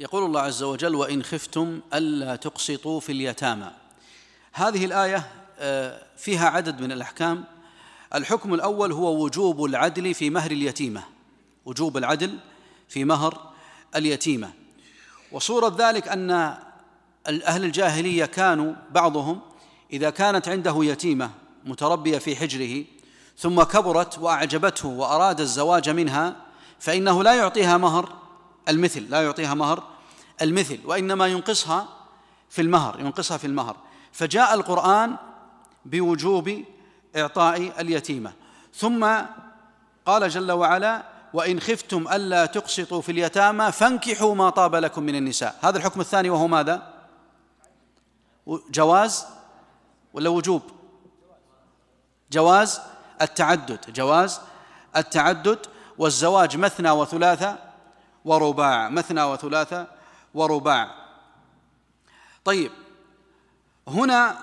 يقول الله عز وجل وإن خفتم ألا تقسطوا في اليتامى. هذه الآية آه، فيها عدد من الأحكام. الحكم الأول هو وجوب العدل في مهر اليتيمة. وجوب العدل في مهر اليتيمة. وصورة ذلك أن أهل الجاهلية كانوا بعضهم إذا كانت عنده يتيمة متربية في حجره ثم كبرت وأعجبته وأراد الزواج منها فإنه لا يعطيها مهر المثل لا يعطيها مهر المثل وإنما ينقصها في المهر ينقصها في المهر. فجاء القرآن بوجوب إعطاء اليتيمة. ثم قال جل وعلا وإن خفتم ألا تقسطوا في اليتامى فانكحوا ما طاب لكم من النساء. هذا الحكم الثاني وهو ماذا؟ جواز ولا وجوب؟ جواز التعدد جواز التعدد والزواج مثنى وثلاثة ورباع مثنى وثلاثة ورباع. طيب هنا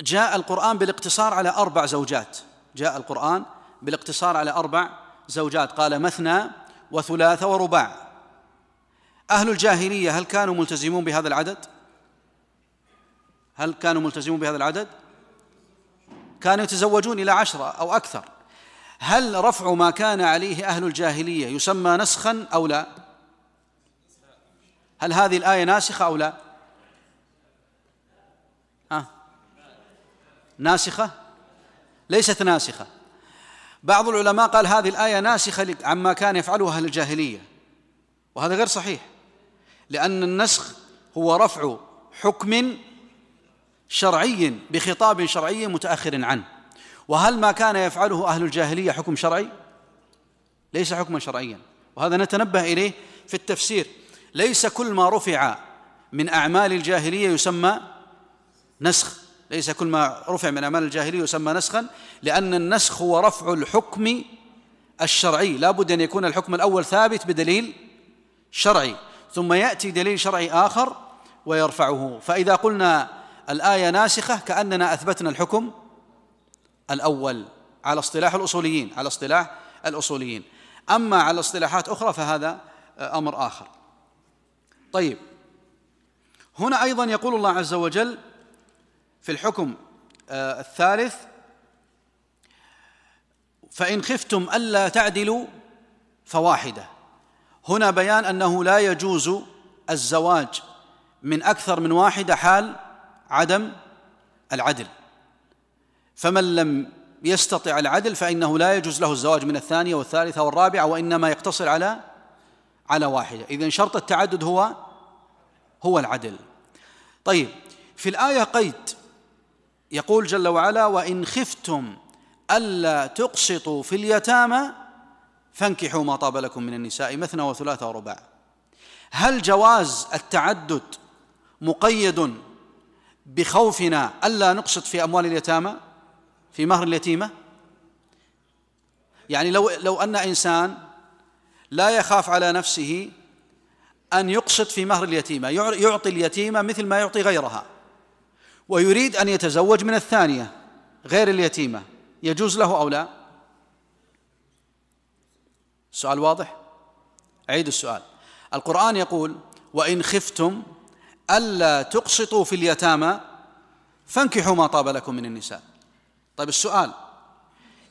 جاء القرآن بالاقتصار على أربع زوجات. جاء القرآن بالاقتصار على أربع زوجات. قال مثنى وثلاثة ورباع. أهل الجاهلية هل كانوا ملتزمون بهذا العدد؟ هل كانوا ملتزمون بهذا العدد؟ كانوا يتزوجون إلى عشرة أو أكثر. هل رفع ما كان عليه أهل الجاهلية يسمى نسخا أو لا؟ هل هذه الآية ناسخة أو لا؟ ها؟ ناسخة؟ ليست ناسخة بعض العلماء قال هذه الآية ناسخة عما كان يفعله أهل الجاهلية وهذا غير صحيح لأن النسخ هو رفع حكم شرعي بخطاب شرعي متأخر عنه وهل ما كان يفعله أهل الجاهلية حكم شرعي؟ ليس حكما شرعيا. وهذا نتنبه إليه في التفسير. ليس كل ما رفع من أعمال الجاهلية يسمى نسخ. ليس كل ما رفع من أعمال الجاهلية يسمى نسخا لأن النسخ هو رفع الحكم الشرعي. لا بد أن يكون الحكم الأول ثابت بدليل شرعي ثم يأتي دليل شرعي آخر ويرفعه. فإذا قلنا الآية ناسخة كأننا أثبتنا الحكم الأول على اصطلاح الأصوليين على اصطلاح الأصوليين. أما على اصطلاحات أخرى فهذا أمر آخر. طيب. هنا أيضا يقول الله عز وجل في الحكم آه، الثالث فإن خفتم ألا تعدلوا فواحدة. هنا بيان أنه لا يجوز الزواج من أكثر من واحدة حال عدم العدل. فمن لم يستطع العدل فإنه لا يجوز له الزواج من الثانية والثالثة والرابعة وإنما يقتصر على على واحدة. إذن شرط التعدد هو هو العدل. طيب في الآية قيد. يقول جل وعلا وإن خفتم ألا تقسطوا في اليتامى فانكحوا ما طاب لكم من النساء مثنى وثلاثة ورباع. هل جواز التعدد مقيد بخوفنا ألا نقسط في أموال اليتامى؟ في مهر اليتيمة؟ يعني لو لو أن إنسان لا يخاف على نفسه أن يقسط في مهر اليتيمة يعطي اليتيمة مثل ما يعطي غيرها ويريد أن يتزوج من الثانية غير اليتيمة يجوز له أو لا؟ السؤال واضح؟ أعيد السؤال. القرآن يقول وإن خفتم ألا تقسطوا في اليتامى فانكحوا ما طاب لكم من النساء. طيب السؤال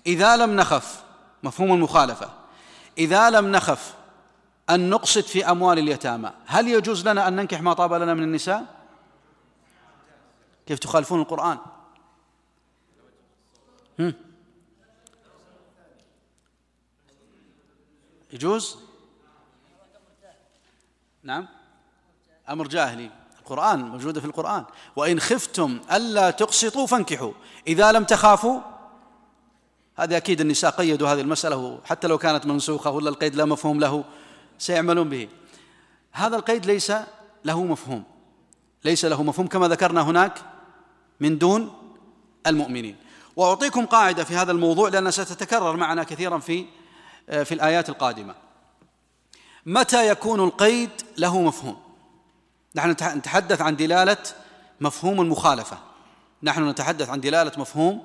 إذا لم نخف مفهوم المخالفة إذا لم نخف أن نقسط في أموال اليتامى هل يجوز لنا أن ننكح ما طاب لنا من النساء؟ كيف تخالفون القرآن؟ هم؟ يجوز؟ نعم. أمر جاهلي. القرآن موجودة في القرآن. وإن خفتم ألا تقسطوا فانكحوا. إذا لم تخافوا هذا أكيد النساء قيدوا هذه المسألة حتى لو كانت منسوخة ولا القيد لا مفهوم له سيعملون به. هذا القيد ليس له مفهوم. ليس له مفهوم كما ذكرنا هناك من دون المؤمنين. وأعطيكم قاعدة في هذا الموضوع لأنها ستتكرر معنا كثيرا في في الآيات القادمة. متى يكون القيد له مفهوم؟ نحن نتحدث عن دلالة مفهوم المخالفة. نحن نتحدث عن دلالة مفهوم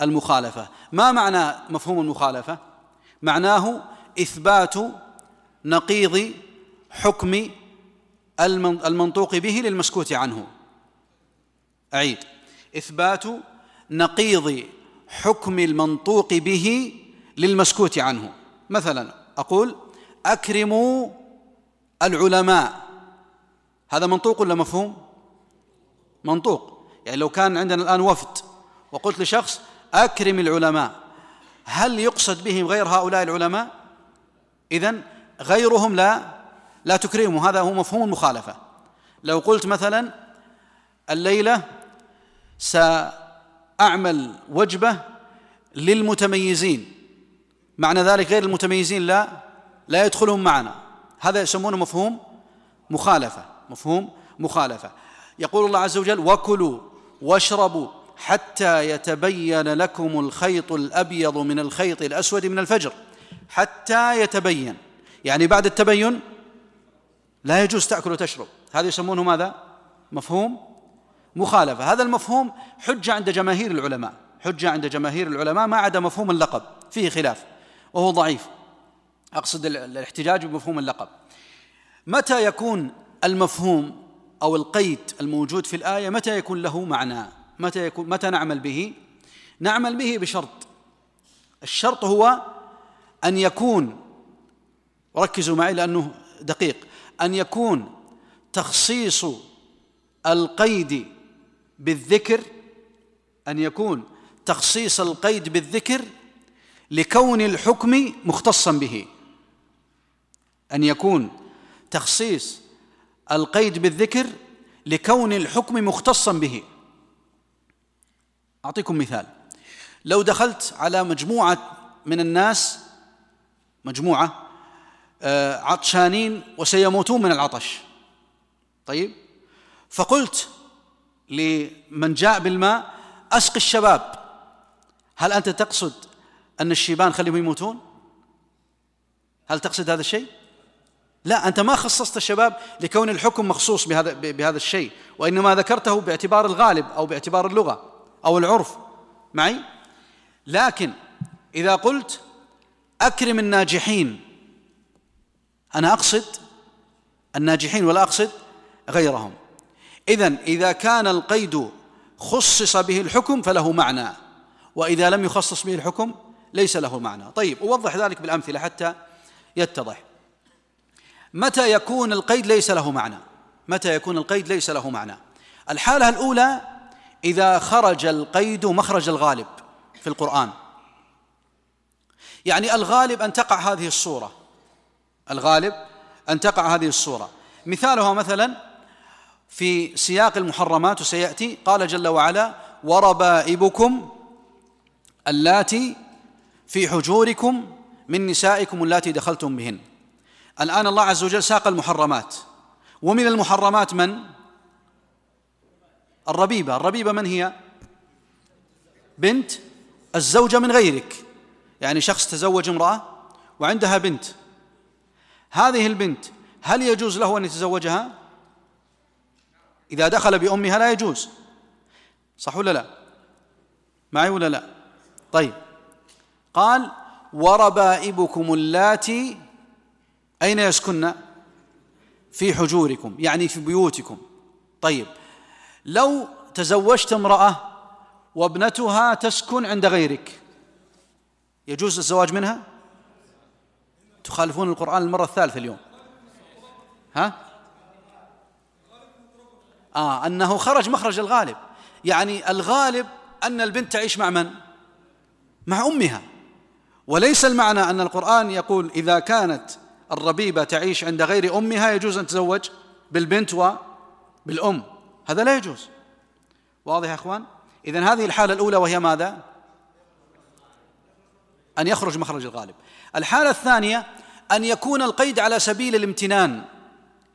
المخالفة. ما معنى مفهوم المخالفة؟ معناه إثبات نقيض حكم المنطوق به للمسكوت عنه. أعيد. إثبات نقيض حكم المنطوق به للمسكوت عنه. مثلا أقول أكرموا العلماء. هذا منطوق ولا مفهوم؟ منطوق. يعني لو كان عندنا الآن وفد وقلت لشخص أكرم العلماء هل يقصد بهم غير هؤلاء العلماء؟ إذن غيرهم لا لا تكرمه. هذا هو مفهوم المخالفة. لو قلت مثلا الليلة سأعمل وجبة للمتميزين معنى ذلك غير المتميزين لا لا يدخلهم معنا. هذا يسمونه مفهوم مخالفة. مفهوم؟ مخالفة. يقول الله عز وجل وكلوا واشربوا حتى يتبين لكم الخيط الأبيض من الخيط الأسود من الفجر. حتى يتبين. يعني بعد التبين لا يجوز تأكل وتشرب. هذا يسمونه ماذا؟ مفهوم؟ مخالفة. هذا المفهوم حجة عند جماهير العلماء. حجة عند جماهير العلماء ما عدا مفهوم اللقب. فيه خلاف. وهو ضعيف. أقصد الاحتجاج بمفهوم اللقب. متى يكون المفهوم أو القيد الموجود في الآية متى يكون له معنى؟ متى يكون متى نعمل به؟ نعمل به بشرط. الشرط هو أن يكون وركزوا معي لأنه دقيق. أن يكون تخصيص القيد بالذكر أن يكون تخصيص القيد بالذكر لكون الحكم مختصا به. أن يكون تخصيص القيد بالذكر لكون الحكم مختصا به. أعطيكم مثال. لو دخلت على مجموعة من الناس مجموعة آه، عطشانين وسيموتون من العطش. طيب. فقلت لمن جاء بالماء اسق الشباب. هل أنت تقصد أن الشيبان خليهم يموتون؟ هل تقصد هذا الشيء؟ لا أنت ما خصصت الشباب لكون الحكم مخصوص بهذا بهذا الشيء وإنما ذكرته باعتبار الغالب أو باعتبار اللغة أو العرف. معي؟ لكن إذا قلت أكرم الناجحين أنا أقصد الناجحين ولا أقصد غيرهم. إذا إذا كان القيد خصص به الحكم فله معنى وإذا لم يخصص به الحكم ليس له معنى. طيب أوضح ذلك بالأمثلة حتى يتضح. متى يكون القيد ليس له معنى؟ متى يكون القيد ليس له معنى؟ الحالة الأولى إذا خرج القيد مخرج الغالب في القرآن. يعني الغالب أن تقع هذه الصورة. الغالب أن تقع هذه الصورة. مثالها مثلا في سياق المحرمات وسيأتي قال جل وعلا وربائبكم اللاتي في حجوركم من نسائكم اللاتي دخلتم بهن. الآن الله عز وجل ساق المحرمات ومن المحرمات من؟ الربيبة الربيبة من هي؟ بنت الزوجة من غيرك يعني شخص تزوج امرأة وعندها بنت هذه البنت هل يجوز له أن يتزوجها؟ إذا دخل بأمها لا يجوز صح ولا لا؟ معي ولا لا؟ طيب قال وربائبكم اللاتي أين يسكن في حجوركم؟ يعني في بيوتكم. طيب لو تزوجت امرأة وابنتها تسكن عند غيرك يجوز الزواج منها؟ تخالفون القرآن المرة الثالثة اليوم. ها؟ آه أنه خرج مخرج الغالب. يعني الغالب أن البنت تعيش مع من؟ مع أمها. وليس المعنى أن القرآن يقول إذا كانت الربيبة تعيش عند غير أمها يجوز أن تزوج بالبنت وبالأم. هذا لا يجوز. واضح يا أخوان؟ إذن هذه الحالة الأولى وهي ماذا؟ أن يخرج مخرج الغالب. الحالة الثانية أن يكون القيد على سبيل الامتنان.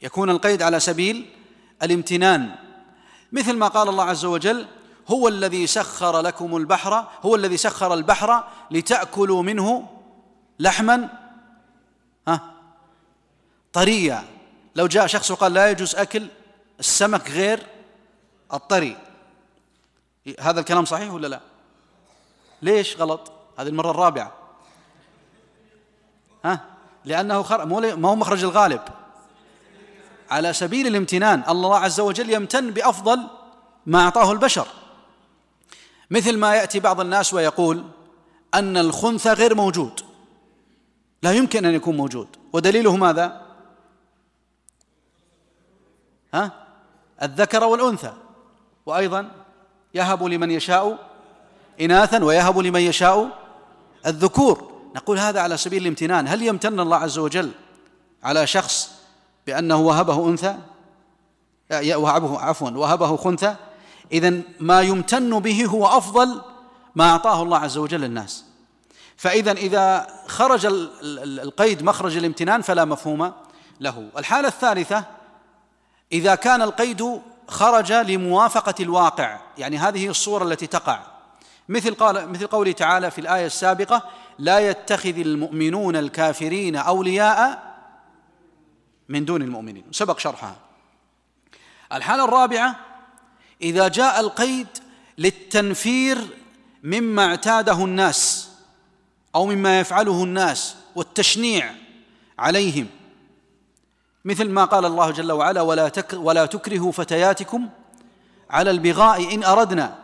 يكون القيد على سبيل الامتنان. مثل ما قال الله عز وجل هو الذي سخر لكم البحر هو الذي سخر البحر لتأكلوا منه لحما. ها؟ طرية. لو جاء شخص وقال لا يجوز أكل السمك غير الطري. هذا الكلام صحيح ولا لا؟ ليش غلط؟ هذه المرة الرابعة. ها؟ لأنه خر... ما هو مخرج الغالب. على سبيل الامتنان الله عز وجل يمتن بأفضل ما أعطاه البشر. مثل ما يأتي بعض الناس ويقول أن الخنثى غير موجود. لا يمكن أن يكون موجود. ودليله ماذا؟ ها؟ الذكر والأنثى. وأيضا يهب لمن يشاء اناثا ويهب لمن يشاء الذكور. نقول هذا على سبيل الامتنان. هل يمتن الله عز وجل على شخص بأنه وهبه أنثى؟ وهبه عفوا وهبه خنثى؟ إذا ما يمتن به هو أفضل ما أعطاه الله عز وجل للناس فإذا إذا خرج القيد مخرج الامتنان فلا مفهوم له. الحالة الثالثة إذا كان القيد خرج لموافقة الواقع يعني هذه الصورة التي تقع. مثل قال مثل قوله تعالى في الآية السابقة لا يتخذ المؤمنون الكافرين أولياء من دون المؤمنين. سبق شرحها. الحالة الرابعة إذا جاء القيد للتنفير مما اعتاده الناس أو مما يفعله الناس والتشنيع عليهم مثل ما قال الله جل وعلا ولا تك ولا تكرهوا فتياتكم على البغاء إن أردنا.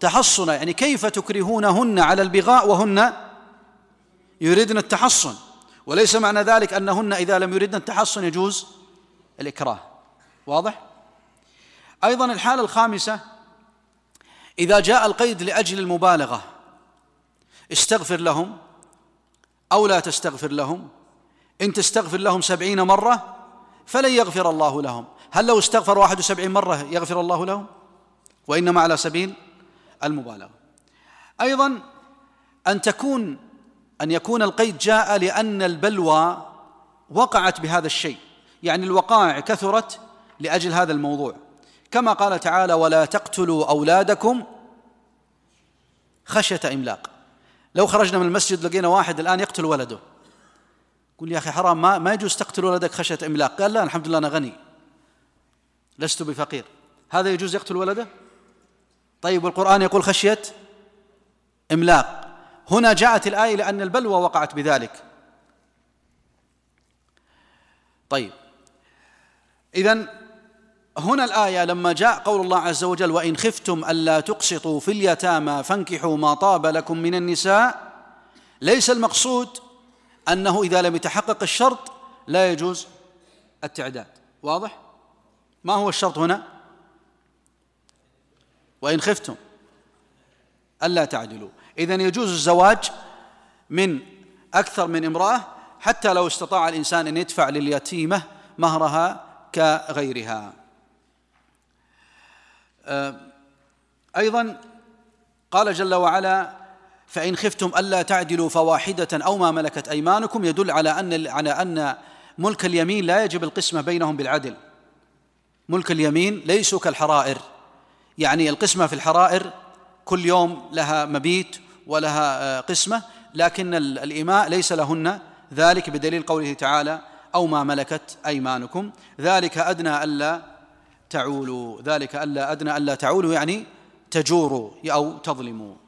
تحصنا يعني كيف تكرهونهن على البغاء وهن يريدن التحصن؟ وليس معنى ذلك أنهن إذا لم يردن التحصن يجوز الإكراه. واضح؟ أيضا الحالة الخامسة إذا جاء القيد لأجل المبالغة استغفر لهم أو لا تستغفر لهم. إن تستغفر لهم سبعين مرة فلن يغفر الله لهم. هل لو استغفر واحد وسبعين مرة يغفر الله لهم؟ وإنما على سبيل المبالغة. أيضا أن تكون أن يكون القيد جاء لأن البلوى وقعت بهذا الشيء. يعني الوقائع كثرت لأجل هذا الموضوع. كما قال تعالى ولا تقتلوا أولادكم خشية إملاق. لو خرجنا من المسجد لقينا واحد الآن يقتل ولده. قل يا أخي حرام ما ما يجوز تقتل ولدك خشية إملاق. قال لا الحمد لله أنا غني. لست بفقير. هذا يجوز يقتل ولده؟ طيب والقرآن يقول خشية إملاق. هنا جاءت الآية لأن البلوى وقعت بذلك. طيب. إذا هنا الآية لما جاء قول الله عز وجل وإن خفتم ألا تقسطوا في اليتامى فانكحوا ما طاب لكم من النساء ليس المقصود أنه إذا لم يتحقق الشرط لا يجوز التعداد واضح؟ ما هو الشرط هنا؟ وإن خفتم ألا تعدلوا إذا يجوز الزواج من أكثر من امرأة حتى لو استطاع الإنسان أن يدفع لليتيمة مهرها كغيرها آه، أيضا قال جل وعلا فإن خفتم ألا تعدلوا فواحدة أو ما ملكت أيمانكم يدل على أن على أن ملك اليمين لا يجب القسمة بينهم بالعدل. ملك اليمين ليسوا كالحرائر. يعني القسمة في الحرائر كل يوم لها مبيت ولها آه، قسمة لكن الإماء ليس لهن. ذلك بدليل قوله تعالى أو ما ملكت أيمانكم. ذلك أدنى ألا تعولوا. ذلك ألا أدنى ألا تعولوا يعني تجوروا أو تظلموا.